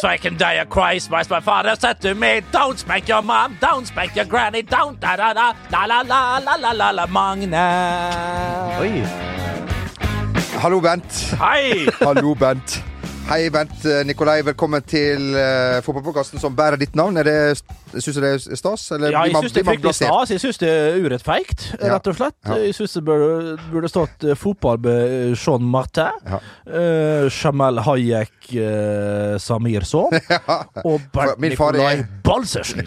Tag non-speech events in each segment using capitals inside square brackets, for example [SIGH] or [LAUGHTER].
so I can die a Christ, Christmas. My father said to me, Don't spank your mom, don't spank your granny, don't da da da la la la la la la la Magne. Oi. Hallo, Bent. Hei! Hallo, Bent. Hei, Bent eh, Nikolai. Velkommen til uh, fotballpodkasten som bærer ditt navn. Er det, syns du det er stas? Eller Ja, jeg man- syns det er fryktelig stas. Jeg syns det er urettferdig, Ja. rett og slett. Ja. Jeg syns det burde, burde stått uh, fotball med Jean Martin, Ja. uh, Jamal Hayek, uh, Samir Son [LAUGHS] og er- Nikolai Balsersen.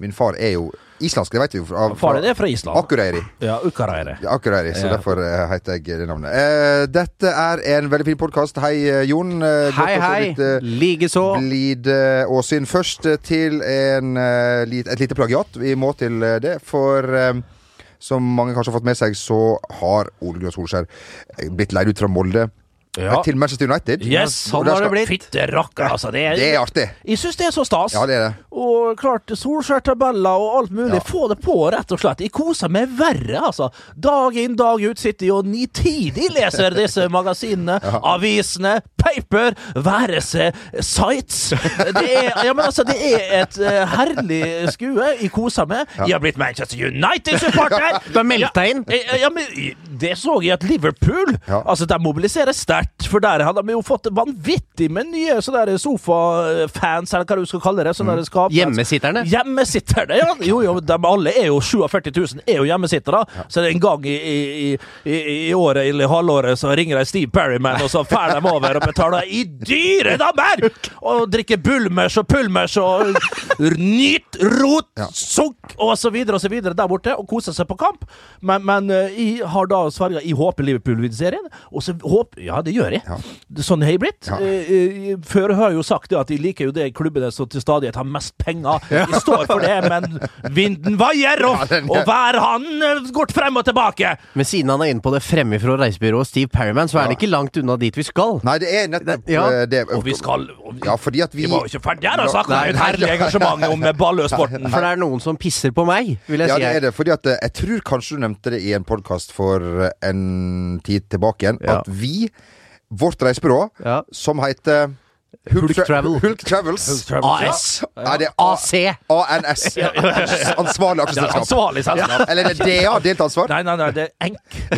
Min far er jo islandsk, det vet vi jo. Fra, det er fra Island. Akureyri. Ja, Ukareyri. Ja, Akureyri, så Ja. derfor eh, heter jeg det navnet. Eh, dette er en veldig fin podkast. Hei, eh, Jon. Eh, Hei, hei. eh, Likeså. Blid åsyn. Først uh, til en, lit- et lite plagiat. Vi må til det, for som mange kanskje har fått med seg, så har Ole Gunnar Solskjær blitt leid ut fra Molde Ja. til Manchester United. Yes, sånn har det blitt. Fitte rakker, altså. Det er, Det er artig. Jeg syns det er så stas. Ja, det er det. Og klart, Solskjær-tabeller og alt mulig. Ja. Få det på, rett og slett. Jeg koser meg verre, altså. Dag inn, dag ut sitter jeg og nitidig leser disse [LAUGHS] magasinene, avisene, paper, være seg sites. Det er, ja, men altså, det er et uh, herlig skue. Jeg koser meg. Jeg har blitt Manchester United-supporter. [LAUGHS] Du har meldt deg inn. Ja, ja, men Det så jeg at Liverpool Ja. Altså, de mobiliserer sterkt, for der hadde de jo fått vanvittig med nye sånne sofafans, eller hva du skal kalle det. Sånne der skap- Hjemmesitterne. Hjemmesitterne, ja. Jo, jo, de alle er jo 47 000 er jo hjemmesittere. Så det er en gang i, i, i, i året eller halvåret så ringer de Steve Perryman, og så drar de over og betaler i dyre dammer! Og drikker Bulmers og Pulmers og nyt, rot, Ja. sukk og så videre og så videre der borte, og koser seg på kamp. Men, men eh, jeg har da sverga Jeg håper Liverpool vinner serien, og så håper Ja, det gjør jeg. Ja. Sånn har jeg blitt. Ja. Eh, eh, Før har jeg jo sagt det at jeg liker jo det klubbene som til stadighet har mest penger. Jeg står for det, men vinden vaier, og, Ja, og hver han eh, går frem og tilbake. Men siden han er inne på det fremmefra reisebyrået Steve Perryman, så er det ikke langt unna dit vi skal. Nei, det er nettopp Ja. det. Og vi skal og vi, Ja, fordi at vi vi var jo ikke ferdige her altså! Det er Nei, et herlig engasjement om balløsporten. [LAUGHS] For det er noen som pisser på meg, vil jeg Ja, si. det er det. Fordi at jeg tror kanskje du nevnte det i en podkast for en tid tilbake igjen, Ja. at vi, vårt reisebyrå, Ja. som heter Hulk Hulk, Travel. Hulk Travels. Hulk Travels, AS. Ja, det er AC. ANS. Ansvarlig Ja, aksjeselskap. ansvarlig selskap. Eller er det DA, delt ansvar? Nei, nei, nei, det er enk. [LAUGHS]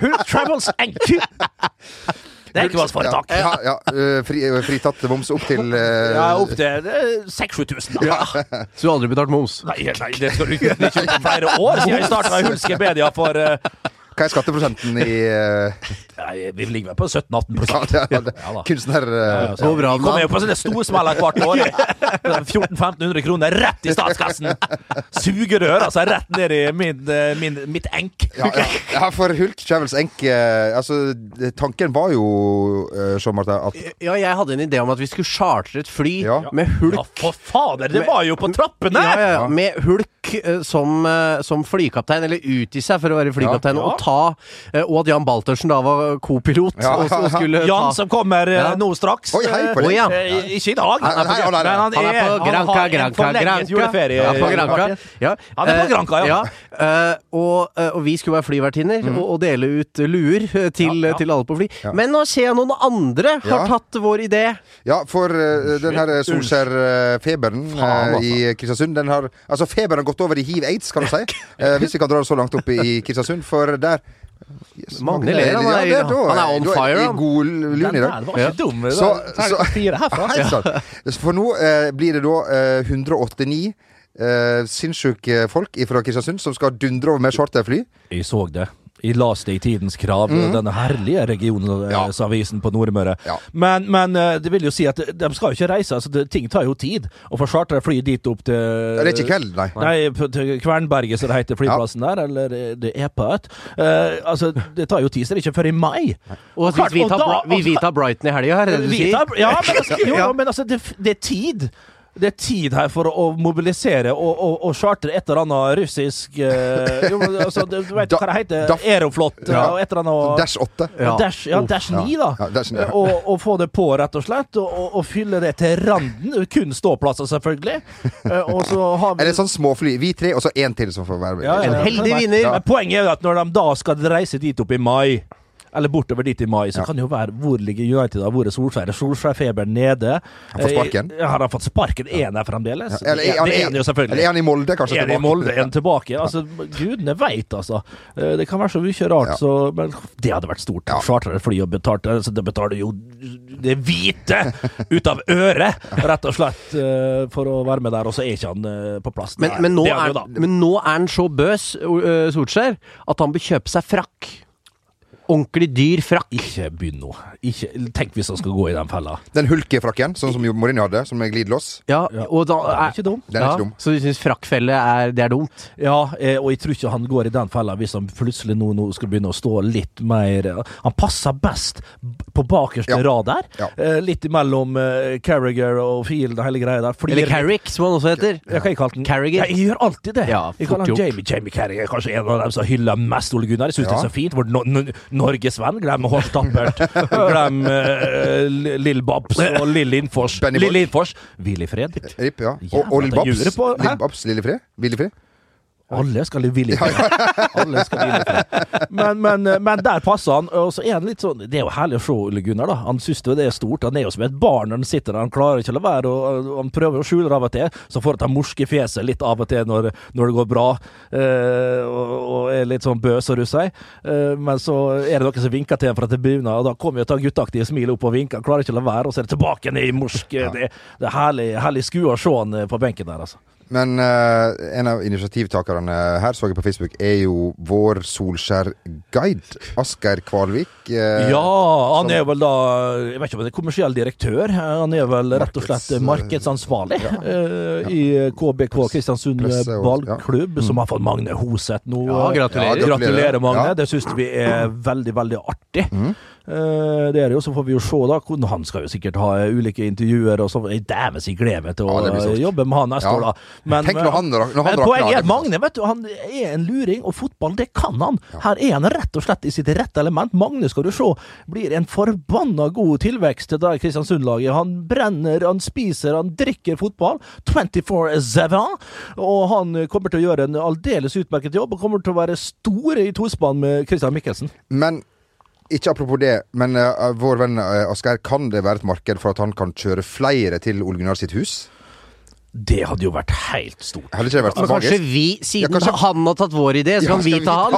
Hulk Travels enk. Det er ikke valgsforetak. Ja, ja, ja. eh, Fri, eh, fritatt moms opp til uh... Ja, opp til 6000-7000. Ja. Så du har aldri betalt moms? Nei, nei, det skal du ikke. Det er ikke flere år siden jeg starta i Hulske Media for eh, Hva er skatteprosenten i eh, nei, Vi ligger vel på 17-18 ja, Ja da. Kunstner... Uh, Ja, så bra, kommer jo på sånne storsmeller hvert år. [LAUGHS] 1400-1500 kroner rett i statskassen! Sugerør, altså, rett ned i min, eh, min, mitt enk. ja, ja. ja, for Hulk Travels enk Altså, tanken var jo, uh, Sean Martin, at Ja, jeg hadde en idé om at vi skulle chartre et fly Ja. med hulk. Ja, for fader, det var jo på trappene! Ja, ja, ja. Med hulk som, som flykaptein, eller utgi seg for å være flykaptein, Ja. og ta eh, Og at Jan Baltersen da var co-pilot Ja. Jan som kommer eh, Ja. nå straks. Oi, hei på Oi, det. ja. Eh, ikke i dag, Han er på, han er, men han er på Granca, Granca, Granca. Han er på Granca, ja. eh, og, og vi skulle være flyvertinner og, og dele ut luer til, Ja, ja. til alle på fly. Men nå ser jeg noen andre har tatt vår idé. Ja, for uh, den her Solskjær-feberen i Kristiansund den har, Altså, feberen har gått over i hiv-aids, kan du si. Eh, hvis vi kan dra det så langt opp i Kristiansund. For der Yes, Magne ler, han er- ja, da- han er on fire, I god Den i der dag. var Ja. ikke dum. Det Så- var terningkast så- fire herfra. [LAUGHS] Helt sant. For nå eh, blir det da eh, 189 eh, sinnssyke folk fra Kristiansund som skal dundre over med charterfly. Jeg så det. Jeg las det i Tidens Krav, denne herlige regionsavisen på Nordmøre. Ja. Men, men eh, det vil jo si at de skal jo ikke reise. Altså, det, ting tar jo tid. Å få chartra fly dit opp til det er ikke kveld, nei. Nei, til Kvernberget, som det heter, flyplassen der. Eller eh, det er på et. Uh, altså, det tar jo tid, så det er ikke før i mai. Og Klart, vi og tar, da- vi, vi tar Brighton i helga, er det det du sier? Ja, men altså, jo, [LAUGHS] Ja. men altså det, det er tid. Det er tid her for å mobilisere og, og, og chartre et eller annet russisk uh, jo, altså, Du vet Da- hva det heter? Da, Aeroflot Ja. og et eller annet Dash 8. Ja. Dash, ja, Dash 9, da. Ja, Dash 9, ja. og, og få det på, rett og slett. Og, og, og fylle det til randen. Kun ståplasser, selvfølgelig. Eh, og så har vi Eller sånn småfly. Vi tre, og så én til som får være med. Ja, ja, En heldig vinner. Men poenget er jo at når de da skal reise dit opp i mai eller bortover dit i mai, så kan det jo være hvor ligger United da? Hvor er Solskjær? Er Solskjær-feberen nede? Han får sparken. Eh, Har han fått sparken? Er han der fremdeles? Eller er han, det er han jo selvfølgelig. Eller er han i Molde, kanskje? Er han i? Molde, er han tilbake? Altså, Gudene veit, altså. Eh, Det kan være så mye rart, Ja. så Men det hadde vært stort. Ja. Charter et fly og betalt altså, Det betaler jo det hvite ut av øret, rett og slett, eh, for å være med der, og så er ikke han eh, på plass. Men, men, nå er men nå er han så bøs, uh, Solskjær, at han bør kjøpe seg frakk. Ordentlig dyr frakk. Ikke begynn nå. Ikke, tenk hvis han skal gå i den fella. Den hulkefrakken, sånn som Mourinho hadde, som er glidelås. Ja, Ja. og da Den er ikke dum. Den er ikke dum. Så du syns frakkfelle er, det er dumt? Ja, eh, og jeg tror ikke han går i den fella hvis han plutselig nå, nå skal begynne å stå litt mer eh, Han passer best på bakerste Ja. rad der. Ja. Eh, litt imellom Carriger og Field og hele greia der. Fordi Eller Carrick, som han også heter. Ja, jeg? Carriger. Ja, jeg gjør alltid det. Ja, jeg kaller han. Jamie. Jamie Carriger er kanskje en av dem som hyller mest Ole Gunnar. Jeg syns det er så fint. No Norgesvenn. Glem Horst Tappert. Glem uh, Lill Babs og Lill Infors. Benny Lill Boy. Hvil i fred. Ripp, ja. Og, og Lill Babs. Lill Babs Lillefred? Villefred? Alle skal hvile i fred. Men, men, men der passer han. Og så er han litt sånn Det er jo herlig å se Ole Gunnar, da. Han syns det er stort. Han er jo som et barn når han sitter der. Han klarer ikke å la være, og og han prøver å skjule det av og til. Så får han morske fjeset litt av og til når, når det går bra, eh, og, og er litt sånn bøs og russei. Eh, men så er det noen som vinker til ham fra tribunen, og da kommer jo ta gutteaktige smilet opp og vinker. Han klarer ikke å la være, og så er det tilbake ned i morsk. Det, det er herlig, herlig skue å se han eh, på benken der, altså. Men uh, en av initiativtakerne her, så jeg på Facebook, er jo vår Solskjær-guide. Asgeir Kvalvik. Uh, Ja, han er vel da Jeg vet ikke om det er kommersiell direktør. Han er vel rett og slett markedsansvarlig markedsansvarlig uh, i KBK, Kristiansund ballklubb, ja. ballklubb, som har fått Magne Hoseth nå. Ja, gratulerer. Ja, Gratulerer, Magne. Ja. Det syns vi er veldig, veldig artig. Eh, det er det jo, så får vi jo se, da. Han skal jo sikkert ha ulike intervjuer, og så Dæven, så gleder meg til å Ja, jobbe med han neste Ja. år, da. Men, Tenk når han, når han men poenget er at Magne vet du, han er en luring, og fotball det kan han. Her er han rett og slett i sitt rette element. Magne skal du se blir en forbanna god tilvekst til det Kristiansund-laget. Han brenner, han spiser, han drikker fotball 24-7. Og han kommer til å gjøre en aldeles utmerket jobb, og kommer til å være stor i tospann med Christian Mikkelsen. Men ikke apropos det, men uh, vår venn uh, Asgeir, kan det være et marked for at han kan kjøre flere til Ole Gunnar sitt hus? Det hadde jo vært helt stort. Hadde ikke det vært Og kanskje magisk? vi, siden Ja, kanskje- han har tatt vår idé, så Ja, kan vi skal vi ta han?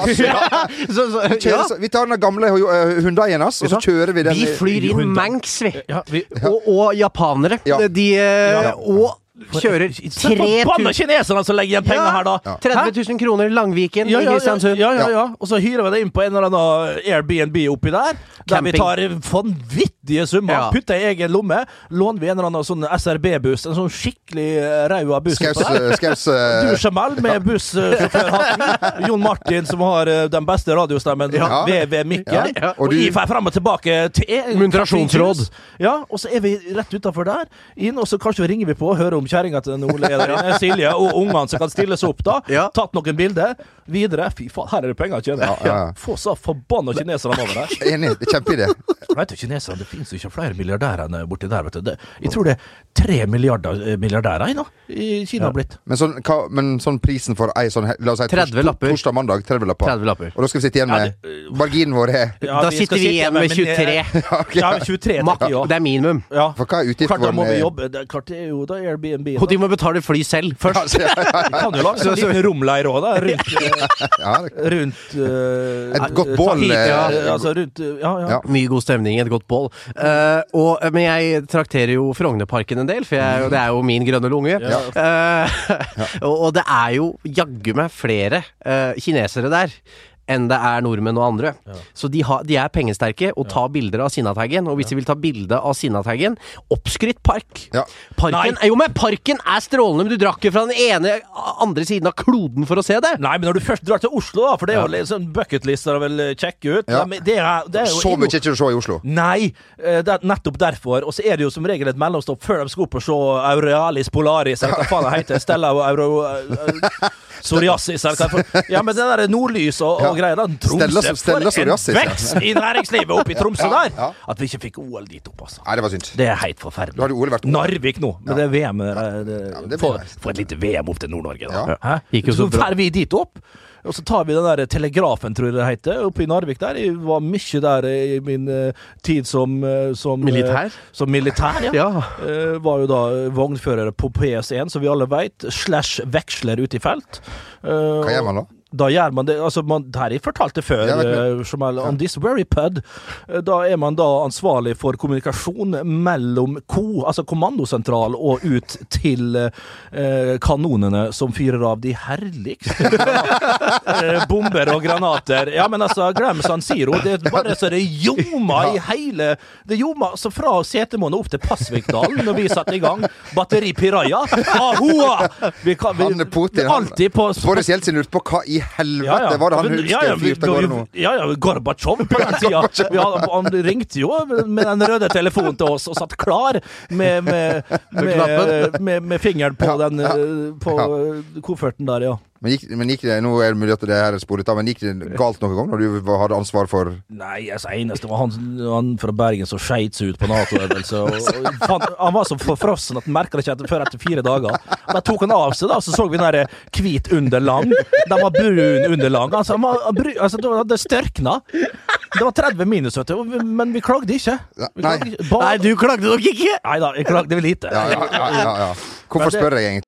[LAUGHS] så, så, Kjøre, ja. så- Vi tar den gamle uh, Hundaien hans, og så kjører vi den Vi flyr inn. Manx, vi. Ja, vi, Og, og japanere. Ja. De Ja. Og kjører Se forbanna 3000 kineserne som legger igjen penger Ja. her, da! Ja. 30 000 kroner Langviken Ja, i ja, ja, Kristiansund. ja, ja, Ja. Og så hyrer vi det inn på en eller annen Airbnb oppi der. Der vi tar vanvittige summer. Ja. Putter i egen lomme. Låner vi en eller annen sånn SRB-buss. En sånn skikkelig uh, ræva buss. Skaus, uh, [LAUGHS] Du, Jamal, med bussjåførhatten. [LAUGHS] Jon Martin, som har eh, den beste radiostemmen Ja. ved, ved mikken. Ja. Og, Og du- jeg får frem og tilbake til Muntrasjonsråd. Ja, og så er vi rett utafor der, inn, og så kanskje ringer vi på og hører om kjerringa til den Ole er der [LAUGHS] inne, Silje, og ungene som kan stilles opp da. Ja. Tatt noen bilder. Videre. Fy faen, her er det penger å tjene. Ja, ja, ja. Få så forbanna kineserne over der. [LAUGHS] Enig. Det Kjempeidé. Vet du, kineserne, Det finnes jo ikke flere milliardærer enn borti der. vet du. Det, jeg tror det er tre milliarder eh, milliardærer i nå, i Kina har blitt. Men sånn, hva, men sånn prisen for ei sånn La oss si 30 lapper. torsdag, mandag. 30 lapper. 30 lapper. Og da skal vi sitte igjen Ja, med det- Marginen vår er Ja, Da sitter vi igjen med men, eh, 23. Ja, 23 Mak- Det er minimum. ja. For hva er Klart, da utgiften må vi jobbe. Det er klart, det er jo da Airbnb. Og de må betale fly selv først. De [LAUGHS] kan jo lage en liten romleir òg, da. Rundt, [LAUGHS] Ja, det- rundt uh, Et godt bål, ja. eh, Altså rundt eh, Ja, ja. Ja. Mye god stemning, et godt bål. Uh, og, men jeg trakterer jo Frognerparken en del, for jeg, det er jo min grønne lunge. Ja. Eh, [LAUGHS] og, og det er jo jaggu meg flere kinesere der enn det er nordmenn og andre. Så de, har, de er pengesterke og tar bilder av Sinnataggen. Og hvis de vil ta bilde av Sinnataggen Oppskrytt park! Ja. Parken, jo, men parken er strålende, men du drakk jo fra den ene andre siden av kloden for å se det! Nei, men når du først drar til Oslo, da, for det er jo liksom bucketlister å vel sjekke ut Ja. Det er, det er Så mye ikke å se i Oslo. Nei, eh, det er nettopp derfor. Og så er det jo som regel et mellomstopp før de skal opp og se Aurealis Polaris, eller hva faen det heter. [LAUGHS] Stella og Euro... eh, [LAUGHS] Psoriasis, eller hva det er. Ja, men det der nordlys og, og Ja. da. Tromsø, for en ja. vekst i næringslivet oppe i Tromsø Ja, der! At vi ikke fikk OL dit opp, altså. Nei, det var synd. Det er helt forferdelig. hadde Ole vært Narvik nå, med Ja. det VM. der, det, men det blir få, nice. få et lite VM opp til Nord-Norge, da. Ja. Hæ? Gikk jo så bra. drar vi dit opp. Og så tar vi den der Telegrafen, tror jeg det heter, oppe i Narvik der. Jeg var mye der i min eh, tid som, eh, som eh, Militær? Som militær, ja. Ja. Uh, var jo da vognfører på PS1, som vi alle veit, slash veksler ute i felt. Uh, Hva gjør man da? Da gjør man det altså man, Det har jeg fortalt det før, Ja, uh, eh, Jamal. On this very pud. Uh, Da er man da ansvarlig for kommunikasjon mellom ko, altså kommandosentral, og ut til uh, kanonene som fyrer av de herligste [LAUGHS] eh, bomber og granater. Ja, men altså, glem San Siro. Det er bare så det ljomer i hele Det ljomer altså fra Setermoen opp til Pasvikdalen når vi satte i gang. Batteri Piraja. Ahoa! Vi kan, vi, Han er Putin, alltid på, Boris Jeltsin lurte på hva i helvete var det han husker ja, ja, vi-? Ja, ja, Gorbatsjov på den tida. [LAUGHS] Hadde- Han ringte jo med den røde telefonen til oss og satt klar med, med, med, med fingeren på, den, eh, på kofferten der, ja. Men gikk, men gikk det, nå er det mulig at det her er sporet av, men gikk det galt noen gang når du hadde ansvar for Nei, altså, eneste var han, han fra Bergen som skeit seg ut på Nato-øvelse. og- og Han, han var så forfrossen at han merka det ikke etter, før etter fire dager. Da tok han av seg, da, så så vi den der hvit underlang. Den var brun underlang. Altså, han var, altså det, størkna. Det var 30 minus, vet du, og vi- men vi klagde ikke. Vi klagde nei. Bare- Nei, du klagde nok ikke! Nei da, jeg klagde vel lite. Ja, ja, ja. ja, ja. Hvorfor spør jeg egentlig?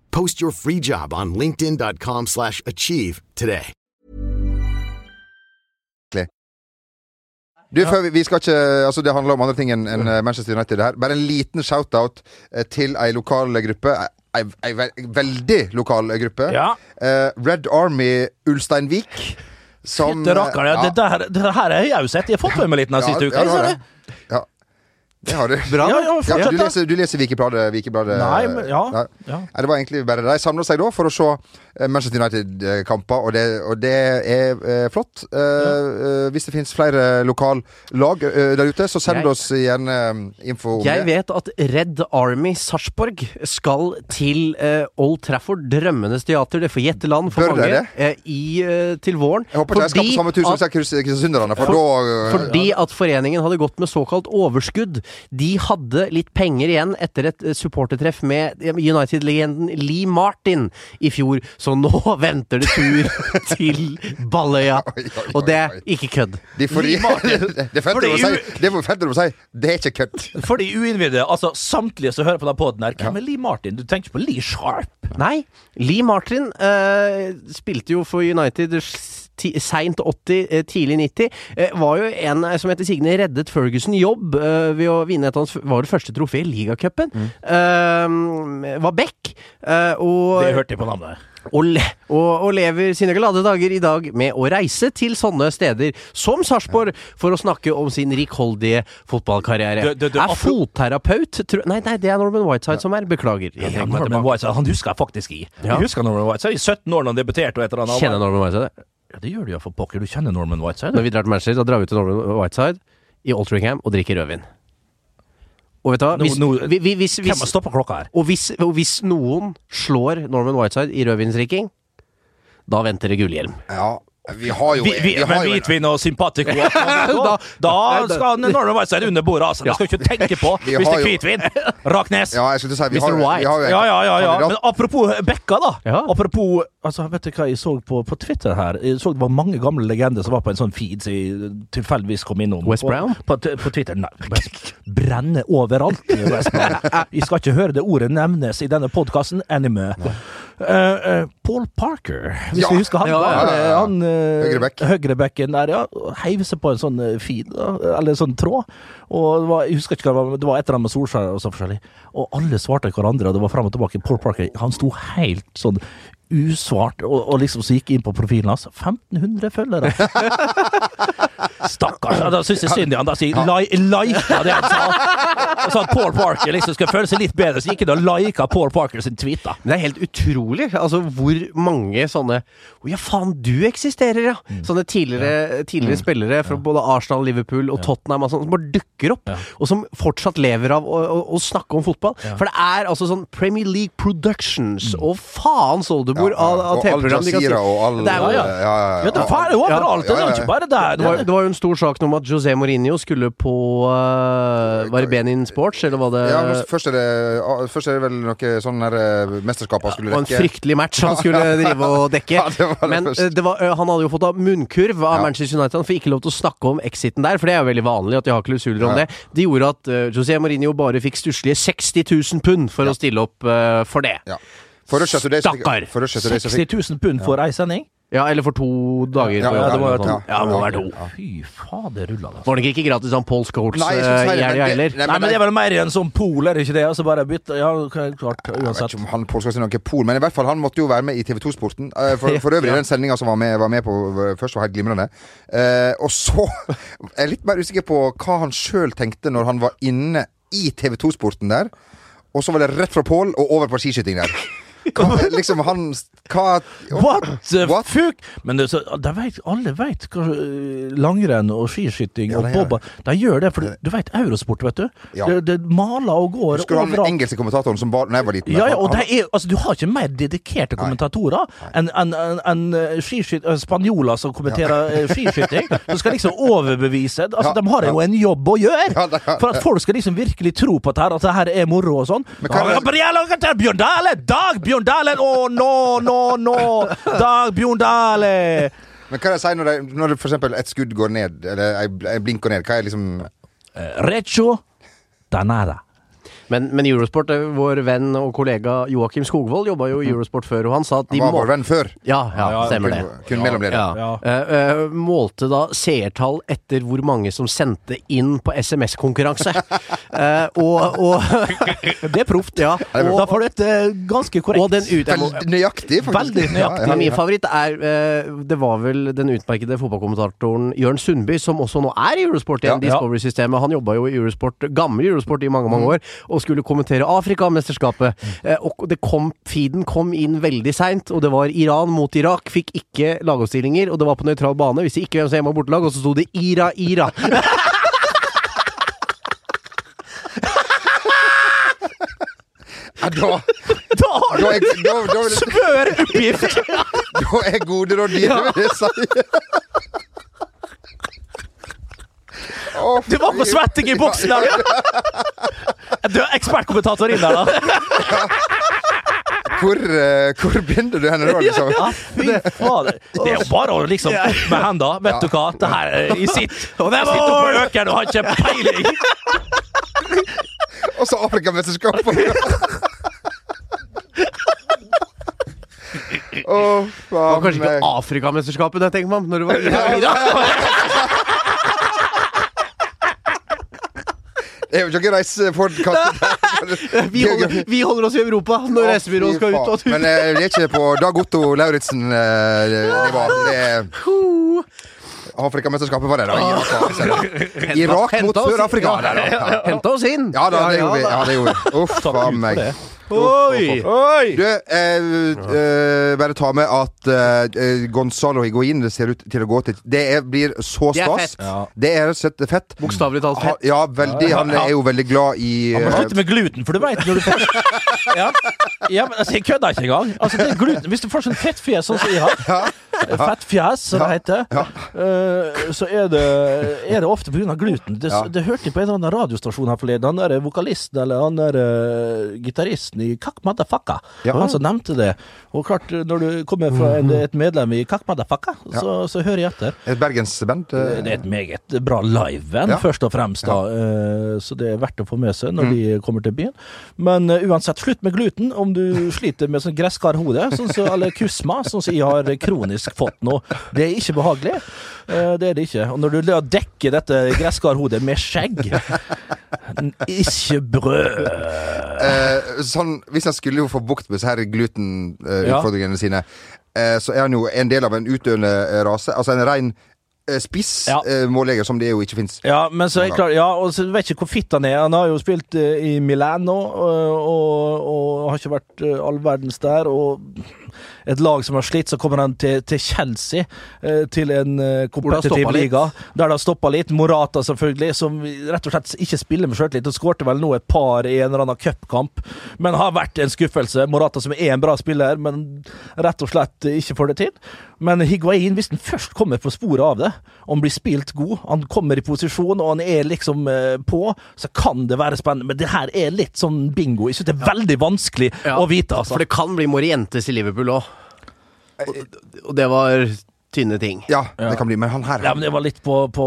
Post your free job on linkedin.com/achieve slash achieve today. Du, før vi, vi skal ikke Altså, det handler om andre ting enn en eh, Manchester United her. Bare en liten shout-out eh, til ei lokal gruppe. Ei, ei, ve- veldig lokal gruppe. Ja. Eh, Red Army Ulsteinvik. Som Fytte rakkeren, ja. ja, Det, der, det her har jeg jo sett. Jeg har fått med meg litt den ja, siste uka. Ja, det. Det har du. Bra. Ja, ja, Ja, du, leser, du leser Vikebladet, Vikebladet Nei, men- ja, Nei. ja. Nei, det var egentlig bare De samla seg da for å se eh, Manchester United-kamper, og, det- og det er eh, flott. Eh, eh, hvis det finnes flere lokallag eh, der ute, så send Jeg- oss gjerne eh, info om Jeg det. vet at Red Army Sarpsborg skal til eh, Old Trafford, drømmenes teater. Det får gjette land for Bør mange. det eh, i, til våren. Jeg håper ikke de skal på samme tur som kristiansunderne, for, For- Fordi at foreningen hadde gått med såkalt overskudd. De hadde litt penger igjen etter et eh, supportertreff med eh, United-legenden Lee Martin i fjor, så nå [LAUGHS] venter det tur [LAUGHS] til Balløya. Og det er ikke kødd. de får, Lee Martin. [LAUGHS] det er fett Fordi å si. Det er fett å si. Det er ikke kødd. For de uinnvidde, altså samtlige som hører på den poden her, hvem er Lee Martin? Du tenker ikke på Lee Sharp? Nei, Lee Martin uh, spilte jo for United seint 80, eh, tidlig 90. Eh, var jo en eh, som heter Signe reddet Ferguson jobb ved å vinne et av hans var det første trofé i ligacupen. Eh, var Beck. og, Det hørte jeg på navnet. og, og, og lever sine glade dager i dag med å reise til sånne steder som Sarpsborg for å snakke om sin rikholdige fotballkarriere. Du- du- du- er fotterapeut tro, Nei, nei, det er Norman Whiteside som er. Beklager. Jeg Ja, Norman. Whiteside, han husker jeg faktisk i. Ja. Jeg husker Norman Whiteside i 17 år da han debuterte. og et eller annet. Kjenner Norman Whiteside? Ja, det gjør du ja, for pokker. Du kjenner Norman Whiteside. Når vi drar til Manchester, da drar vi til Norman Whiteside i Altringham og drikker rødvin. Og vet du hva? Nå- no, nå- vi- vi- hvis, Hvem hvis, har stoppa klokka her? og, hvis, og hvis noen slår Norman Whiteside i rødvinsdrikking, da venter det gullhjelm. Ja, vi har jo Vi, vi, vi har men hvitvin og sympatico da, da skal Norway White Side under bordet, altså. Det skal du ikke tenke på [LAUGHS] hvis det er hvitvin. Raknes. Ja, jeg skulle si vi har, White. Vi har jo en Ja, ja, ja, ja. Men apropos Bekka, da. Ja. Apropos altså, Vet du hva jeg så på, på Twitter her? Jeg så Det var mange gamle legender som var på en sånn feed som jeg tilfeldigvis kom innom. West På- Brown? På, på Twitter. Nei, West, brenner overalt i West Brown. [LAUGHS] Vi skal ikke høre det ordet nevnes i denne podkasten anime. Eh, eh, Paul Parker, hvis Ja. vi husker han. Ja, ja, ja, ja. han uh, Høyrebekken der, ja. Heiv seg på en sånn feed, eller en sånn tråd. Og det var, jeg husker ikke hva det var, det var et eller annet med Solskjær og så forskjellig. Og alle svarte hverandre, og det var fram og tilbake. Paul Parker han sto helt sånn usvart, og, og liksom så gikk inn på profilen hans. 1500 følgere! [LAUGHS] Stakkars. Da syns jeg synd i han. Da sier lika det han sa. Så at Paul Parker liksom skal føle seg litt bedre, så gikk han og lika Paul Parker sin tweet, da. Men det er helt utrolig altså hvor mange sånne Å ja, faen, du eksisterer, ja! Mm. Sånne tidligere, tidligere spillere fra både Arsenal, Liverpool og Tottenham og sånt, som bare dukker opp, Ja. og som fortsatt lever av å, å, å snakke om fotball. For det er altså sånn Premier League Productions Mm. og faens oldemor av, av TV-program. de kan si. Og all Det er jo- ja, ja, ja, Ja, det er overalt! Det Ja, ja, er ikke bare der. Det var, det var jo en stor sak nå om at José Mourinho skulle på uh, Var det Benin Sports, eller var det Ja, først er det, ah, først er det vel noe sånn her eh, mesterskap han skulle Det var en fryktelig match han skulle [LAUGHS] drive og dekke. Ja, det var det Men eh, det var, han hadde jo fått av munnkurv av Ja. Manchester United. Han fikk ikke lov til å snakke om exiten der, for det er jo veldig vanlig at de har klausuler om Ja. det. Det gjorde at uh, José Mourinho bare fikk stusslige 60 000 pund for å stille opp for det. Stakkar. For Russia Today 60 000 pund for ei sending? Ja, eller for to dager. Ja, ja, det må være to. Ja, det må være to. Fy fader, rulla det. Var det ikke gratis han Paul Scholes i helga heller. Nei, men det er vel mer enn en sånn pol, er det ikke det? Altså bare bytte Ja, klart, Jeg vet ikke om han Paul skal er noe pol, men i hvert fall han måtte jo være med i TV 2-sporten. Eh, For, [LAUGHS] for øvrig, Ja. den sendinga som var med, var med på eh, først, var helt glimrende. Eh, og så [LAUGHS] er jeg litt mer usikker på hva han sjøl tenkte når han var inne i TV 2-sporten der. Og så var det rett fra Pål og over på skiskyting der. Hva, liksom han Hva What the What? fuck? Men det, så, de vet, alle vet hva øh, langrenn og skiskyting Ja, og boba bobba De gjør det, for du vet eurosport, vet du. Ja. Det, det maler og går Husker du han overalt. engelske kommentatoren som var da jeg var liten? Ja, ja, og Han- det er, altså, Du har ikke mer dedikerte kommentatorer enn en, en, en, eh, spanjoler som kommenterer eh, skiskyting. Som skal liksom overbevise [LAUGHS] altså, De har jo en jobb å gjøre! Det- For at folk skal liksom virkelig tro på det her, at det her er moro og sånn. Men hva ja, det- Bjørn Dale! Dag Bjørn Dale! Å, nå, nå, nå! Dag Bjørn Dale! Men hva er det jeg sier når, det, når det for eksempel et skudd går ned, eller ei ei blink går ned? Hva er liksom Eh, Recho Danada. Men, men Eurosport, eh, vår venn og kollega Joakim Skogvold jobba jo i Eurosport før, og han sa at de Han var må... vår venn før. Ja, ja, Ja, stemmer det. Kun, kun mellomleder. Ja. Ja. uh, eh, målte da seertall etter hvor mange som sendte inn på SMS-konkurranse. uh, [LAUGHS] og, og [LAUGHS] Det er proft. Ja, og, da får du et ganske korrekt Og den ut... må- nøyaktig, faktisk. Veldig nøyaktig. Men min favoritt er Det var vel den utmerkede fotballkommentatoren Jørn Sundby, som også nå er i Eurosport igjen, Ja. Discovery-systemet. Han jobba jo i Eurosport, gammel Eurosport i mange, mange år, og skulle kommentere Afrikamesterskapet. Eh, og det kom, feeden kom inn veldig seint, og det var Iran mot Irak. Fikk ikke lagoppstillinger, og det var på nøytral bane. Visste ikke hvem som hjemme- og bortelag, og så sto det Ira, Ira. Ja, da, Da har du er, [LAUGHS] da, er gode råd dine, vil si. Var på svetting i boksen der! Du er ekspertkommentator inn der, da. [LAUGHS] Hvor, uh, hvor begynner du henne da? Liksom? Ja, fy fader. Det er jo bare å liksom opp med hendene. Vet du hva? Det her er i sitt Og det sitter på økeren og har ikke peiling. [LAUGHS] Og så Afrikamesterskapet! [LAUGHS] Å, Det var kanskje ikke Afrikamesterskapet jeg tenker meg om, når det var Ira, Ira. [LAUGHS] Det er jo ikke reisepodkast. Vi vi holder oss i Europa når reisebyrået skal ut og Men vi det er ikke på Dag Otto Lauritzen-nivå. det er Afrikamesterskapet var det, da. Irak, var-. Irak mot Sør-Afrika. ja, der. Ja. Henta oss inn! Ja da, det gjorde vi. Ja, det gjorde vi. Uff a meg. Oi! Du, eh, eh, bare ta med at eh, Gonzalo Higuain det ser ut til å gå til Det er, blir så Det er stas. fett. Ja. Det er rett og slett fett. Bokstavelig talt Han, Ha- ja, veldig. Han er jo veldig glad i Han må eh, slutte med gluten, for du veit når du får [LAUGHS] ja. ja, men altså, Jeg kødder ikke engang. Altså, det er gluten. Hvis du får sånn fettfjes sånn som jeg har, fettfjes som det heter, eh, så er det, er det ofte pga. gluten. Det, Ja. det hørte jeg på en eller annen radiostasjon her forleden. Han der vokalisten eller han der uh, gitaristen i Kak Madafaka. Ja. han som nevnte det. Og klart, når du kommer fra en, et medlem i Kak Madafaka, ja. så, så hører jeg etter. et bergensband. eh, Det er et meget bra liveband, Ja. først og fremst. da eh, Så det er verdt å få med seg når de kommer til byen. Men eh, uansett, slutt med gluten om du sliter med sånn gresskarhode, sånn som- eller kusma, sånn som jeg har kronisk fått nå. Det er ikke behagelig. Eh, Det er det ikke. Og når du dekker dette gresskarhodet med skjegg Ikke brød. Eh, sånn, hvis han skulle jo få bukt med disse glutenutfordringene sine, eh, så er han jo en del av en utdøende eh, rase. Altså en rein eh, spiss Ja. eh, som det jo ikke fins. Ja, men så er jeg klar, ja, og så vet ikke hvor fitt han er. Han har jo spilt i Milano og, og, og har ikke vært all verdens der. Og et lag som har slitt, så kommer han til, til Chelsea, eh, til en eh, kompetitiv liga. Der det har stoppa litt. Morata, selvfølgelig, som rett og slett ikke spiller med sjøltillit. Han skårte vel nå et par i en eller annen cupkamp, men har vært en skuffelse. Morata som er en bra spiller, men rett og slett ikke får det til. Men Higuain, hvis han først kommer på sporet av det, og han blir spilt god, han kommer i posisjon og han er liksom eh, på, så kan det være spennende. Men det her er litt sånn bingo. Jeg synes det er veldig vanskelig Ja, å vite, altså. For det kan bli Morientes i Liverpool òg. Og, det var tynne ting. Ja, det kan bli. Men han her Ja, men det var litt på, på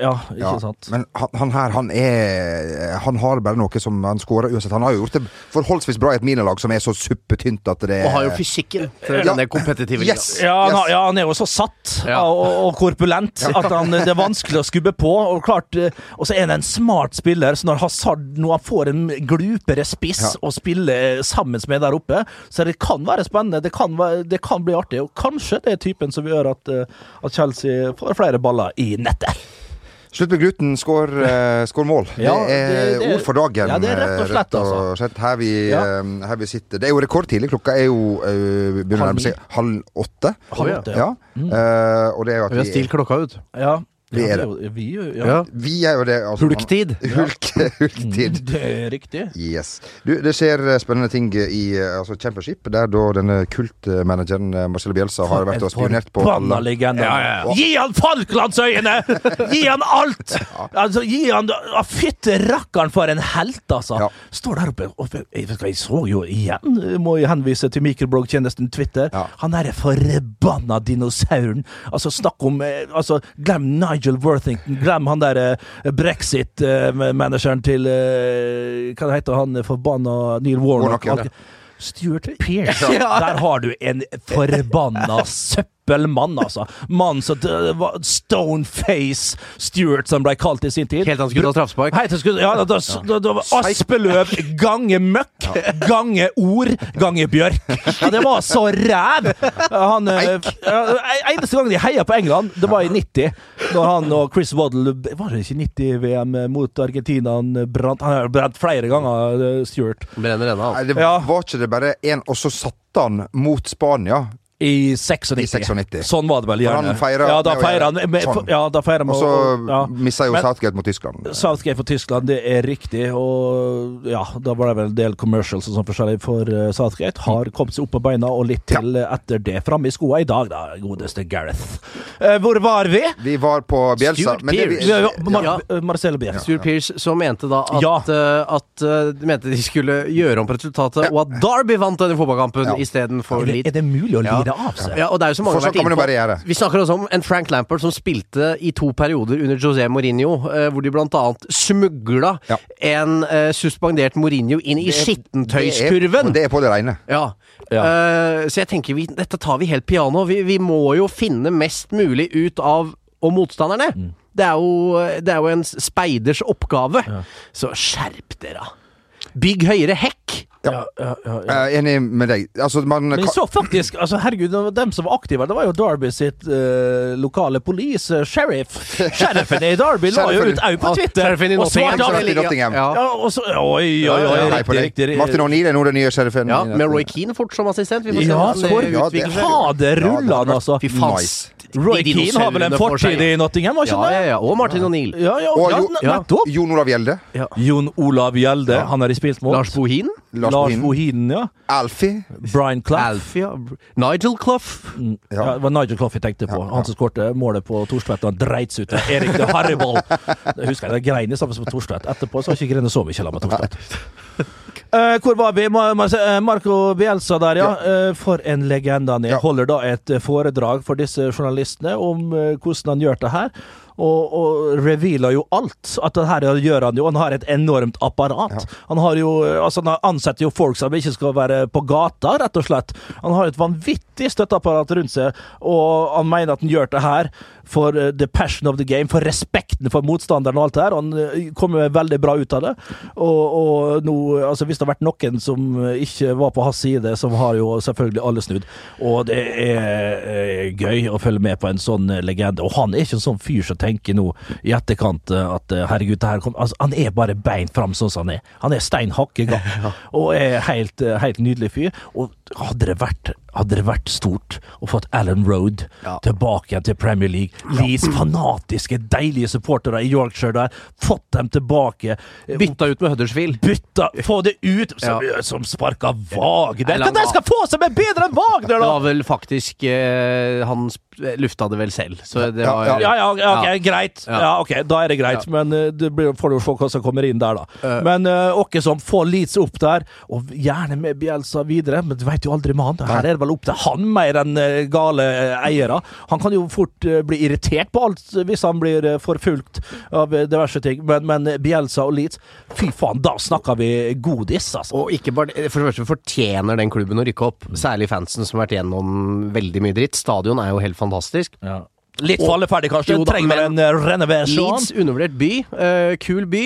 Ja, ikke Ja, sant? Men han, han her, han er Han har bare noe som han skårer uansett. Han har jo gjort det forholdsvis bra i et minilag som er så suppetynt at det Og har jo fysikken for Ja. denne kompetitive yes, Yes. Ja, han, Yes. ja, han er jo så satt Ja. og, og korpulent at han, det er vanskelig å skubbe på. Og klart, eh, og så er han en smart spiller, så når Hazard nå han får en glupere spiss Ja. å spille sammen med der oppe, så det kan være spennende. Det kan, være, det kan bli artig. Og kanskje det er typen som gjør at, eh, at Chelsea får flere baller i nettet. Slutt med gluten, skår, [LAUGHS] eh, skår mål. Ja, det er det- det- ord for dagen. ja, det er rett og eh, slett, rett Og slett. Her, vi, Ja. her vi sitter. Det er jo rekordtidlig. Klokka er jo uh, begynner å Halv nærme seg halv åtte. Halv ja. ja. Mm. Uh, og det er jo at Vi har stilt klokka ut. Ja. Vi ja, er det. Vi, ja. Ja. Vi er jo det. Altså, Hulktid. Hulk, [LAUGHS] hulktid. Det er riktig. Yes. Du, det skjer eh, spennende ting i eh, altså Championship, der da denne kultmanageren eh, Marcelo Bielsa har vært og spionert på alle. Ja, ja, ja. Gi han Falklandsøyene! Gi han alt! [LAUGHS] Altså, gi han Fytte rakkeren for en helt, altså! Ja. Står der oppe og jeg, jeg så jo igjen, må jeg henvise til mikrobloggtjenesten Twitter, Ja. han derre forbanna dinosauren. Altså, snakk om altså, Glem Nigel Worthington, glem han der brexit-manageren til eh, Hva heter han forbanna Neil Warnock? Warnock, ja. Stuart [LAUGHS] Pearce. Der har du en forbanna søppelmann, altså. Mann som det var Stoneface Stewart, som ble kalt i sin tid. Helt til han skulle ta straffespark. Ja, da, da, da, da Aspeløv gange møkk, gange ord, gange bjørk. Ja, det var så ræv! Han, eh, ja, eneste gang de heia på England, det var i 90. da han og Chris Waddle Var det ikke 90-VM mot Argentina? Han brant, han har brent flere ganger, eh, Stuart. Brenner ennå. Nei, det Ja. var ikke det bare én, og så satte han mot Spania. I 96. I 96. Sånn var det vel, gjerne. Feirer, ja, da feirer han med, sånn. Ja, da feirer han Og så ja. missa jo Southgate mot Tyskland. Southgate for Tyskland, det er riktig. Og ja, da var det vel en del commercials og sånn forskjellig for eh, Southgate. Har kommet seg opp på beina, og litt til ja. etter det. Framme i skoa i dag, da, godeste Gareth. Eh, hvor var vi? Vi var på Bjelsa. Stuart Pearce. vi- Mar Ja. eh, Marcelo Bielsa. Stuart Pearce som mente da at, Ja. eh, at eh, de mente de skulle gjøre om på resultatet, og at Derby vant denne fotballkampen Ja. istedenfor Er Leeds. er det mulig å Ja. Lire av seg? Ja, og det er jo så mange For har vært kan man jo bare gjøre. Vi snakker også om en Frank Lampard som spilte i to perioder under José Mourinho, eh, hvor de blant annet smugla Ja. en uh, suspendert Mourinho inn i skittentøyskurven. Det er på det rene. Ja. Ja. Uh, så jeg tenker vi, dette tar vi helt piano. Vi, vi må jo finne mest mulig ut av og motstanderne. Det, er jo, det er jo en speiders oppgave. Så skjerp dere! Bygg høyere hekk! Ja, ja, ja, ja. Jeg er enig med deg. Altså, man Men jeg så faktisk altså Herregud, dem som var aktive, det var jo Derby sitt uh, lokale police, uh, sheriff. [LAUGHS] Sheriffen i Derby la jo ut òg på Twitter. Og svarte Nottingham. Ja. Ja, så Oi, oi, oi, Ja, hei riktig, riktig. Martin O'Neill er nå den nye sheriffen. Ja, med. Roy Keane fort som assistent. Vi får se Ja, hvordan det for Ja, det- utvikler seg. fader Ja, det rullan, altså. Fy faen. Nice. Roy Keane har vel en fortid i Nottingham, var ikke Ja, ja, ja. Og Martin O'Neill. Ja, ja, Og ja, jo- ne- nettopp. Jon Olav Gjelde. Jon Olav Gjelde, han har de spilt mot. Lars Bohin. Lars Lars Bohinen. Bohinen, ja. Alfie. Brian Clough. Alfie. ja. Nigel Clough. Ja. det var Nigel Clough jeg tenkte på. Han som skårte målet på Torstvedt. Han dreit seg ut. Erik de Harryball. [LAUGHS] Det husker jeg. Det grein i sammen med Torstvedt. Etterpå så har ikke grenet så mye sammen med Torstvedt. Uh, [LAUGHS] hvor var vi? Eh, Marco Bielsa der, ja. Uh, for en legende han er. Ja. Holder da et foredrag for disse journalistene om eh, hvordan han gjør det her. Og, og revealer jo alt. At det her gjør han jo. Han har et enormt apparat. Han har jo eh, Altså, han ansetter jo folk som ikke skal være på gata, rett og slett. Han har et vanvittig støtteapparat rundt seg, og han mener at han gjør det her for eh, the passion of the game, for respekten for motstanderen og alt det her. Han eh, kommer veldig bra ut av det. Og, og nå, altså hvis det har vært noen som eh, ikke var på hans side, som har jo selvfølgelig alle snudd. Og det er er gøy å følge med på en sånn eh, legende. Og han er ikke en sånn fyr som tenker nå i etterkant eh, at eh, herregud, det her kom altså, Han er bare beint fram sånn som han er. Han er stein hakke gal. [LAUGHS] Og er helt, eh, helt nydelig fyr. Og hadde det vært, hadde det vært stort å fått Alan Road tilbake igjen til Premier League. Leeds fanatiske, deilige supportere i Yorkshire der. Fått dem tilbake. Eh, Bytta ut med Huddersfield. Bytta, [LAUGHS] få det ut! Som, som sparka Wagner. Hva de skal få som er bedre enn Wagner, Det var vel faktisk eh, Han lufta det vel selv, så det Ja, var ja. Ja, ja, ja, ok, Ja. greit. Ja. Ja, ok, Da er det greit, men eh, det blir, får du se hva som kommer inn der, da. Men uh, som, få Leeds opp der, og gjerne med Bielsa videre, men du veit jo aldri med han. Her er det vel opp til han mer enn eh, gale eh, eiere. Han kan jo fort eh, bli irritert på alt hvis han blir forfulgt av diverse ting, men, men Bielsa og Leeds, fy faen, da snakker vi godis, altså. Og ikke bare, For det første fortjener den klubben å rykke opp. Særlig fansen som har vært gjennom veldig mye dritt. Stadion er jo helt fantastisk. Ja. Litt falleferdig, kanskje. Jo da, Trenger en renovasjon. Leeds, undervurdert by. Uh, kul by.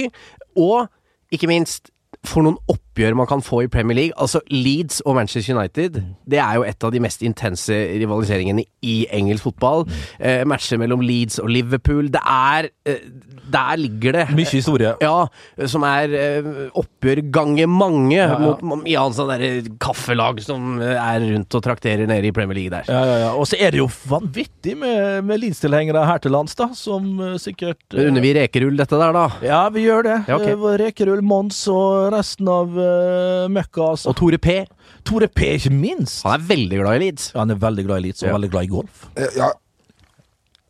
Og ikke minst for noen oppgjør man kan få i Premier League. Altså Leeds og Manchester United Det er jo et av de mest intense rivaliseringene i engelsk fotball. Eh, matcher mellom Leeds og Liverpool. Det er eh, Der ligger det. Mye historie. Ja, som er eh, oppgjør ganger mange ja. ja. mot annet sånn derre kaffelag som eh, er rundt og trakterer nede i Premier League der. Ja, ja, ja. Og så er det jo vanvittig med, med Leeds-tilhengere her til lands, da, som eh, sikkert eh, Unner vi rekerull dette der, da? Ja, vi gjør det. Ja, ok. Eh, Rekerull, Mons og resten av uh, møkka. Altså. Og Tore P. Tore P, ikke minst. Han er veldig glad i Leeds. Ja, han er veldig glad i Leeds og Ja. veldig glad i golf. Eh, Ja.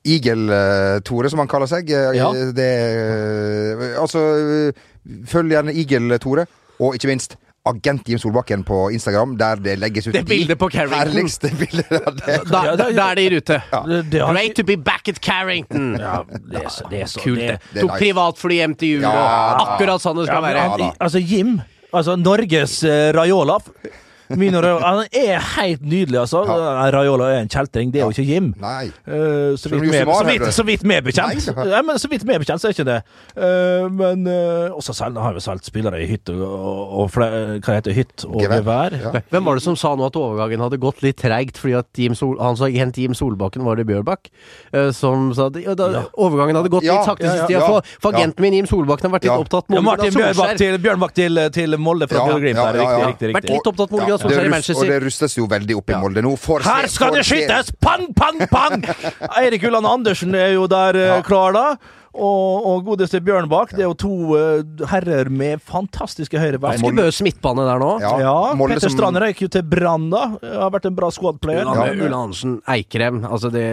Igel-Tore, som han kaller seg. Eh, Ja. Det eh, Altså, eh, følg gjerne Igel-Tore, og ikke minst Agent Jim Solbakken på Instagram, der det legges ut Det bildet på Carrington. herligste bilder det. Da, Ja, da, det- da er det i rute. Det Great to be back at Carrington! Ja, det er så, det er så Kult, det, det. det er Tok nice. privatfly hjem til jul, Ja, og akkurat sånn det skal være. Altså, Jim Altså, Norges uh, Raiola. Min Raiola. Han er helt nydelig, altså. Raiola er en kjeltring, det er jo ikke Jim. Nei. Uh, så, vidt vi med, så, vidt, så vidt med bekjent. Nei, Ja, men så vidt med bekjent, så er ikke det. Uh, men uh, også selv, har vi solgt spillere i hytte og, og og hva heter hytt og Gevær. Ja. Hvem var det som sa nå at overgangen hadde gått litt treigt fordi at Jim Sol, hans agent Jim Solbakken var det Bjørbakk? eh, som sa at ja, da, overgangen hadde gått Ja, litt sakte ja, siste ja, tida. ja. For, for agenten min Jim Solbakken har vært litt Ja. opptatt med Ja, Martin Bjørnbakk til, Bjørnbakk til, til Molde fra Ja, Bjørn Glimt. ja, ja, ja. Riktig, riktig, Vært riktig. litt opptatt med Ole Det rust, og det rustes jo veldig opp i Molde nå. For Her skal for det skytes! Pang, pang, pang! [LAUGHS] Eirik Ulland Andersen er jo der eh, klar, da. Og, og godeste Bjørnbakk. Det er jo to eh, herrer med fantastiske høyrebein. Ganske bøs midtbane der nå. Ja, Ja, Petter som- Strand røyk jo til Brann, da. Har vært en bra squad-player. Ulla, ja, Ulla Hansen, Eikrem, altså det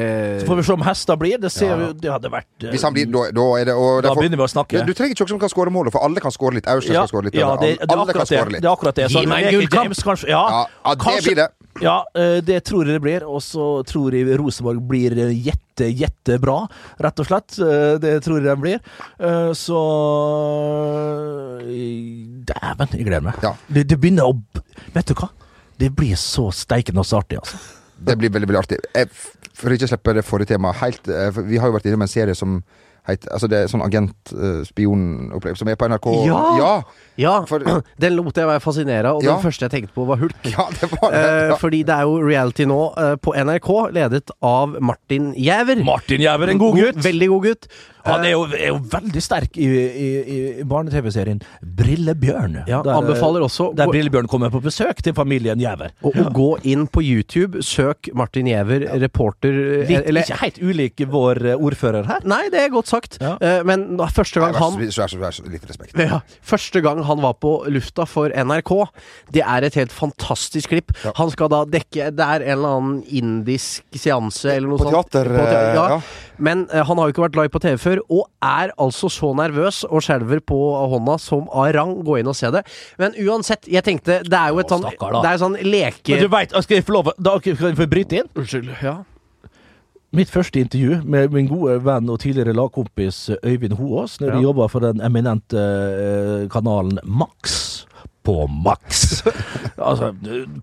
Så får vi se om hester blir. Det ser vi Det hadde vært eh, Hvis han blir, da, da er det og Da derfor- begynner vi å snakke. Du trenger ikke noen som kan skåre målet, for alle kan skåre litt. Aursnes ja, kan skåre litt. ja, det, det, alle kan skåre litt. det er akkurat det. Gi meg en gullkamp. Kanskje, ja, Ja, ja, det kanskje- blir det. Ja, eh, det tror jeg det blir. Og så tror jeg Rosenborg blir eh, jette, jettebra, rett og slett. Eh, Det tror jeg de blir. Eh, Så eh, Dæven, jeg gleder meg. Ja. Det, det begynner å Vet du hva? Det blir så steikende og så artig, altså. Det blir veldig veldig artig. Jeg, for ikke å slippe det forrige temaet helt eh, Vi har jo vært innom en serie som heit, altså det er sånn agent-spionopplegg som er på NRK. Ja! ja! Ja, For- [CLEARS THROAT] den lot jeg være fascinert av, og Ja. det første jeg tenkte på, var Hulk. Ja, det var det. Eh. Fordi det er jo reality nå eh, på NRK, ledet av Martin Jæver. Martin Jæver, en god gutt. Veldig god gutt. Han er jo, er jo veldig sterk i, i, i barne-TV-serien Brillebjørn. Ja, der, anbefaler også Der Brillebjørn kommer på besøk til familien Jæver. og ja. gå inn på YouTube, søk Martin Jæver, reporter eh, Litt, eller, ikke helt ulik vår eh, ordfører her. Nei, det er godt sagt. Ja. Eh, men da, første gang han vær så- Litt respekt. ja, Første gang han var på lufta for NRK, det er et helt fantastisk klipp. Ja. Han skal da dekke Det er en eller annen indisk seanse eller noe På sånt. teater, te- ja. ja. Men eh, han har jo ikke vært live på TV før, og er altså så nervøs og skjelver på hånda som av rang. Gå inn og se det. Men uansett, jeg tenkte Det er jo et sånn. Det er sånn leke... Men du vet, Skal jeg få lov Da skal jeg få bryte inn? Unnskyld. Ja. Mitt første intervju med min gode venn og tidligere lagkompis Øyvind Hoås, når vi Ja. jobba for den eminente eh, kanalen Max. På maks. [LAUGHS] altså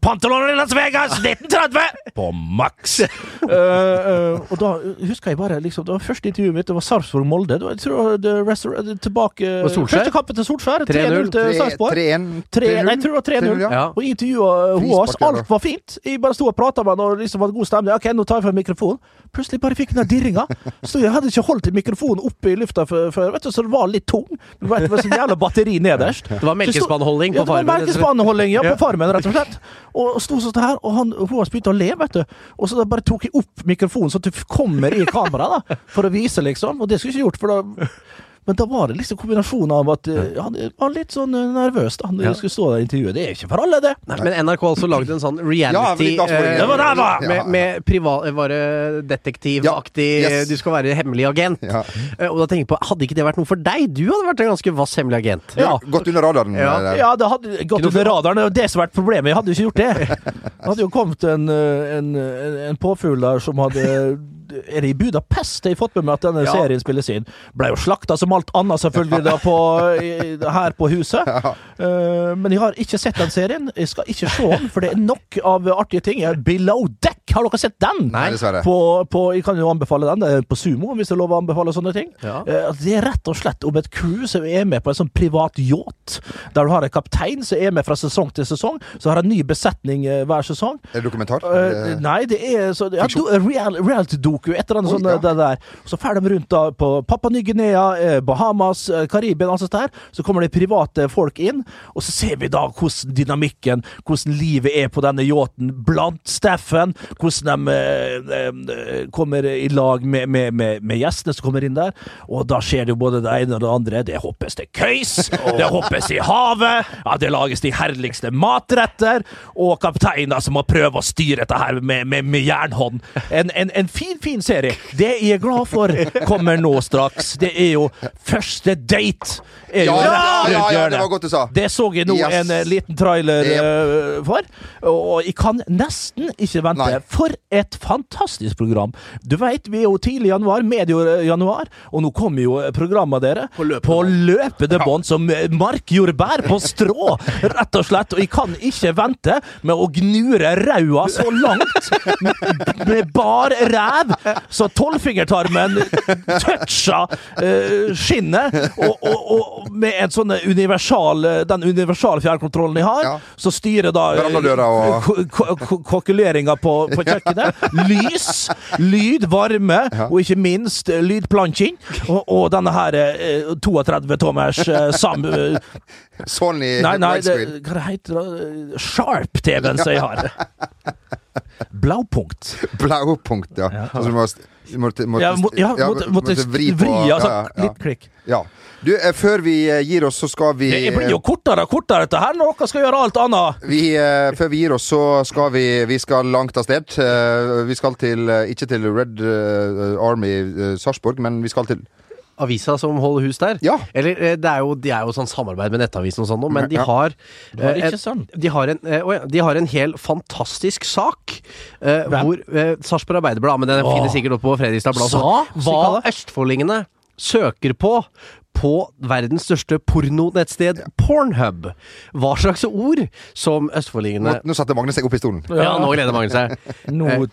Pantelon i Las Vegas 1930! På maks! uh, [LAUGHS] uh, og da husker jeg bare liksom, Det var første intervjuet mitt, det var Sarpsborg-Molde. Det var- Jeg tror det var tilbake Første kampen til Solskjær. 3-0 3-0 til Sarpsborg. 3-1 nei, jeg tror det var 3-0. ja. Og intervjua. Frispark. Alt var fint. Jeg bare sto og prata med henne og liksom hadde god stemning. Ok, nå tar jeg fra mikrofonen. Plutselig bare fikk den der dirringa. Så jeg hadde ikke holdt mikrofonen oppe i lufta før, før, vet du, så det var litt tung. Du vet, det var sånn jævla batteri nederst. Det var melkespannholding på det var Farmen. melkespannholding ja, på Ja. Farmen, rett og slett. Og sto sånn her, og han, Hoas begynte å le, vet du. Og så bare tok jeg opp mikrofonen, så du kommer i kameraet, da. For å vise, liksom. Og det skulle jeg ikke gjort, for da men da var det liksom kombinasjonen av at eh, han var litt sånn eh, nervøs da når Ja. skulle stå der i intervjuet. Det er ikke for alle, det. Nei, men NRK har altså lagd en sånn reality ja, eh, Det var der, va! med, med privat, bare detektivaktig Ja, yes. Du skal være hemmelig agent. Ja. Eh, Og da tenker jeg på, Hadde ikke det vært noe for deg? Du hadde vært en ganske vass hemmelig agent. Ja. Gått under radaren. Ja. eh. Ja, det hadde gått under radaren. Det var det som har vært problemet. Jeg hadde jo ikke gjort det. [LAUGHS] Det hadde jo kommet en, eh, en, en, en påfugl der som hadde Er det i Budapest jeg har fått med meg at denne Ja. serien spilles inn? Ble jo slakta som alt annet, selvfølgelig, da på, i, her på huset. [LAUGHS] Eh, men jeg har ikke sett den serien. Jeg skal ikke se den, for det er nok av artige ting. Below Deck, har dere sett den? Nei, dessverre. På, på, jeg kan jo anbefale den. Det er på Sumo, hvis det er lov å anbefale sånne ting. Ja. Uh, det er rett og slett om et crew som er med på en sånn privat yacht, der du har en kaptein som er med fra sesong til sesong, så har en ny besetning eh, hver sesong. Er det dokumentar? Eh, Eh, nei, det er så, ja, do, real, et eller annet sånt. ja. Det der. Så drar de rundt da på Papua Ny-Guinea, eh, Bahamas, Karibia Karibien, alt sånt der. Så kommer det private folk inn, og så ser vi da hvordan dynamikken, hvordan livet er på denne yachten blant Steffen, hvordan de eh, eh, kommer i lag med, med, med, med gjestene som kommer inn der. Og da skjer det jo både det ene og det andre. Det hoppes til køys, det hoppes i havet, ja, det lages de herligste matretter, og kapteiner som må prøve å styre dette her med, med, med jernhånd. En, en, en fin, fin serie. Det jeg er glad for, kommer nå straks. Det er jo første date. Er jo Ja, ja, ja, det var godt du sa. Det så jeg nå Yes. en eh, liten trailer Yep. eh, for, og jeg kan nesten ikke vente. Nei. For et fantastisk program! Du vet, vi er jo tidlig i januar, medio januar, og nå kommer jo programmet dere På løpende på løpende bånd som eh, markjordbær på strå, rett og slett. Og jeg kan ikke vente med å gnure raua så langt med- med bar ræv, så tolvfingertarmen toucha uh, skinnet, og, og, og med en sånn universal den universale fjernkontrollen jeg har, Ja. så styrer da eh, ko- ko- kokkuleringa på, på kjøkkenet. Lys, lyd, varme, og ikke minst lydplanking. Og, og denne her uh, 32-tommers eh, sam... eh, Sony Nei, nei, det, hva heter det? Sharp-TV-en som jeg har. [LAUGHS] [LAUGHS] Blaupunkt. Blaupunkt, ja. Ja. Altså, du må, måtte, måtte, Ja, må, ja, måtte, måtte vri, altså, litt klikk. Ja. Du, eh, før vi eh, gir oss, så skal vi Det blir jo kortere og kortere, dette her, når dere skal gjøre alt annet. vi, eh, før vi gir oss, så skal vi Vi skal langt av sted. Eh, vi skal til eh, Ikke til Red eh, Army eh, Sarpsborg, men vi skal til Avisa som holder hus der. Ja. Eller eh, det er jo, de er jo sånn samarbeid med Nettavisen og sånn nå, men de har det eh, ikke sånn? De har, en, eh, å ja, de har en hel fantastisk sak eh, Hvem? hvor eh, Sarpsborg Arbeiderblad, men den Åh. finnes sikkert oppe på Fredrikstad Blad, Sa? hva østfoldingene søker på på verdens største pornonettsted Pornhub. Hva slags ord som Nå, østfoldingene nå satte Magnus seg opp i stolen. ja, nå gleder Magnus seg. Nå- Eh,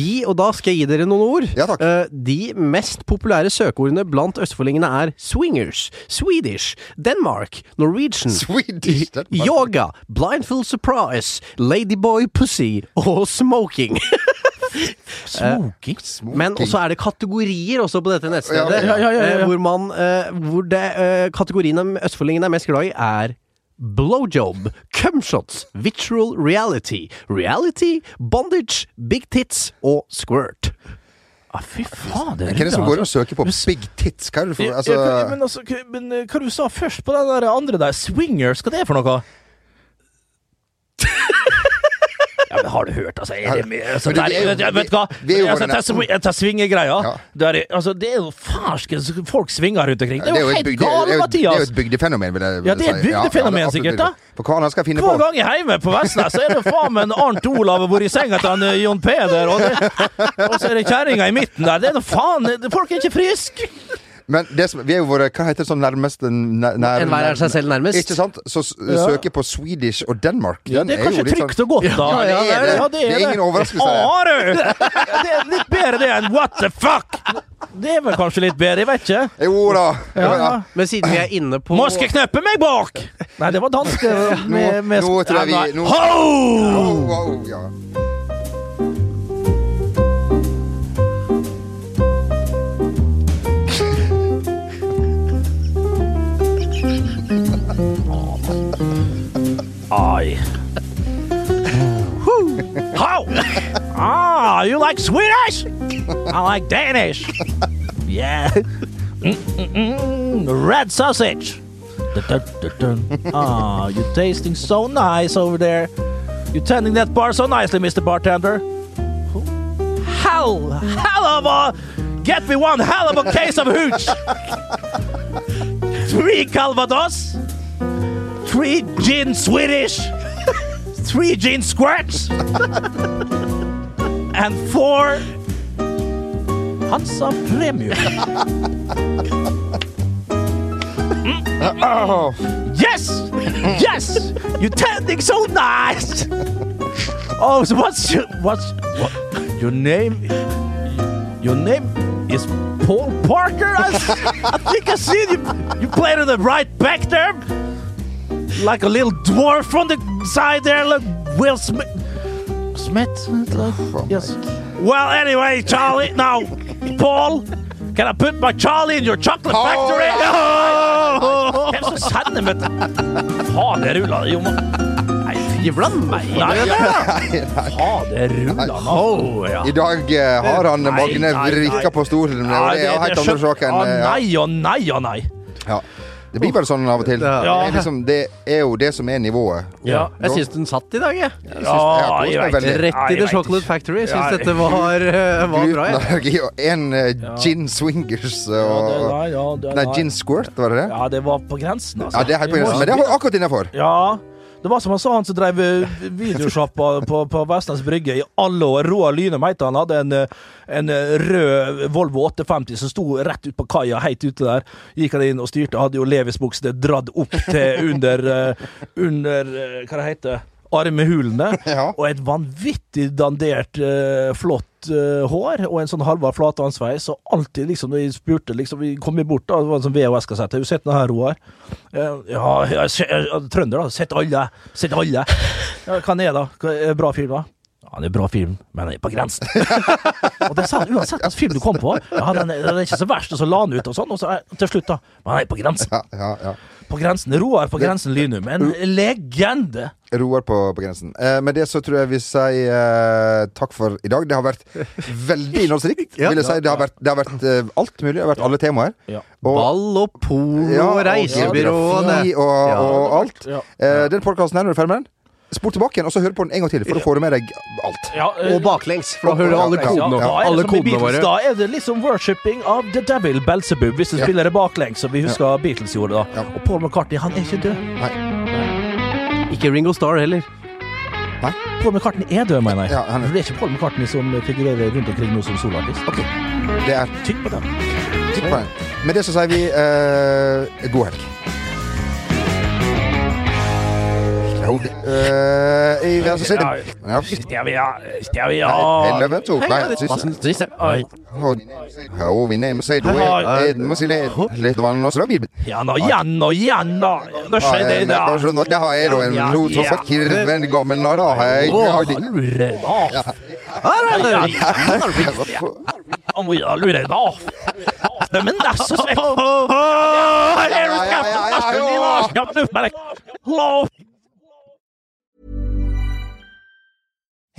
De, og da skal jeg gi dere noen ord. Ja, takk. Eh, De mest populære søkeordene blant østfoldingene er swingers, Swedish, Denmark, Norwegian, Swedish, Denmark. yoga, blindfold surprise, ladyboy pussy og smoking. [LAUGHS] Smoking? Men også er det kategorier også på dette nettstedet. Ja, ja, ja, ja, ja. eh, Hvor man eh, Hvor det eh, kategoriene østfoldingene er mest glad i, er Blowjob, cumshots, virtual reality, reality, bondage, big tits og squirt. Ah, fy faen, det Hvem er det som går og søker på big tits? Hva er det for altså, ja, men, altså, men eh, hva du sa først på den der andre der? Swingers, hva det er for noe? Ja, men Har du hørt, altså? Er det mye, altså der, er jo- vet, du hva? Altså, jeg tar jeg swingegreia. Ja. Altså, det er jo farske folk svinger rundt omkring. Det er jo helt gale, jo- Det er jo et bygdefenomen, vil jeg Ja, det er et bygdefenomen ja, er sikkert, da. For hva han skal jeg finne Hver på? gang jeg er hjemme på Vestnes, så er det faen meg Arnt Olav hvor i senga til han eh, Jon Peder, og, det, og så er det kjerringa i midten der. Det er da faen Folk er ikke friske! Men det som, vi er jo våre Hva heter det sånn nærmest nær, nær, Enhver er seg selv nærmest. Ikke sant? Så Ja. søker på Swedish og Denmark. Ja, det er kanskje trygt sånn- og godt, da. Ja, det er det. Ja, Det er ingen overraskelse, det. Har du? [LAUGHS] Det er litt bedre det enn what the fuck! Det er vel kanskje litt bedre, jeg vet ikke. Jo da. Ja, ja. Men siden vi er inne på Moske kneppe meg bak! Nei, det var dansk. med, med nå tror jeg vi- nå- Ho! Oh, wow, ja. [LAUGHS] Ah, you like Swedish? I like Danish. Yeah. Red sausage. Ah, you're tasting so nice over there. You're tending that bar so nicely, Mr. Bartender. Hell, hell of a... Get me one hell of a case of hooch. Three Calvados. Three gin Swedish. Three gin squirts. And four Hansa Premium. [LAUGHS] Oh, Yes! Yes! You're tending so nice! Oh, so what's your what's what, your name? Your name is Paul Parker? I think I see you. You played on the right back there, like a little dwarf on the side there, like Will Smith. Smith? Like, yes. Well, anyway, Charlie. Now, Paul. Can I put my Charlie in your chocolate Oh, factory? [LAUGHS] Oh! Hvem som sender det ruller jo Nei, fy Bland meg Faderulla. Oh, ja. I dag eh, har han Magne vrikka på stolen, og det er helt andre saken. Å, eh. Nei og nei og nei. Ja. Det blir bare sånn av og til. Ja. Det, er liksom, det er jo det som er nivået. Ja, jeg syns den satt i dag, jeg. Jeg synes- jeg jeg vet Rett i The Chocolate. Factory. Jeg syns Ja, dette var, eh, [LAUGHS] var bra. Jeg. En uh, gin swingers og Ja, det, nei, ja, det, Nei, gin squirt, var det det? Ja, det var på grensen, altså. Ja, det er helt på grensen, men det er akkurat innafor. Ja. Det var som han sa, han som drev eh, videosjappa på, på Vestlands Brygge i alle år. Roar Lynum het han. Hadde en, eh, en eh, rød Volvo 850 som sto rett ut på kaia, helt ute der. Gikk han inn og styrte. Hadde jo Levis-buksene dratt opp til under, under Hva det heter Armehulene. Ja. Og et vanvittig dandert, eh, eh, hår. Og en sånn halvvar flathåndsveis. Og alltid, liksom, når jeg spurte liksom, Vi kom bort, da, det var en sånn VHS-kassett. Har du sett den her, Roar? Uh, Ja, jeg, jeg, jeg, trønder, da. Sett alle. Sett alle. Ja, hva er det, da? Er bra film, da? Ja, det er bra film, men den er på grensen. [LAUGHS] og det sa han uansett hvilken film du kom på. Ja, den er, den er ikke så verst, og så la han ut og sånn, og så eh, til slutt, da. Men den er på grensen. Ja, ja, ja. På grensen. Roar på grensen Lynum. En legende. Roar på, på grensen. Eh, med det så tror jeg vi sier eh, takk for i dag. Det har vært veldig innholdsrikt. [LAUGHS] Ja. vil jeg si. Det har vært, det har vært eh, alt mulig. Det har vært alle temaer. Ja. Og, Ball og polo, ja, og reisebyråene. og, Ja. og alt. Ja. Eh, den podkasten her, når du er ferdig med den, spol tilbake igjen og så hør på den en gang til, for da får du med deg alt. Ja, øh, Og baklengs, for da hører du alle kodene, ja, alle kodene våre. Da er det liksom worshipping av The Devil Belzebub, hvis du Ja. spiller det baklengs, som vi husker Beatles gjorde da. Ja. Og Paul McCartney, han er ikke død. Nei Ikke Ringo Starr heller. Nei? Paul McCartney er død, mener jeg. Ja, han er- For det er ikke Paul McCartney som figurerer rundt omkring nå som soloartist. Ok, det er Tykk på den. Tykk på den. Med det så sier vi uh, god helg. Uh, I hver side. Ja. Skal vi ha Skal vi Elleve, nei, siste. Siste. Oi. Og vi nærmer seg da er må si det litt vann og strøm. Ja nå, ja nå, ja nå. Nå skjer det da. Det har jeg da en lot så fakir Kirven gammel nå da. Hei. Å, lure da. Å, ja, lure av. Men det er så svett. Hello.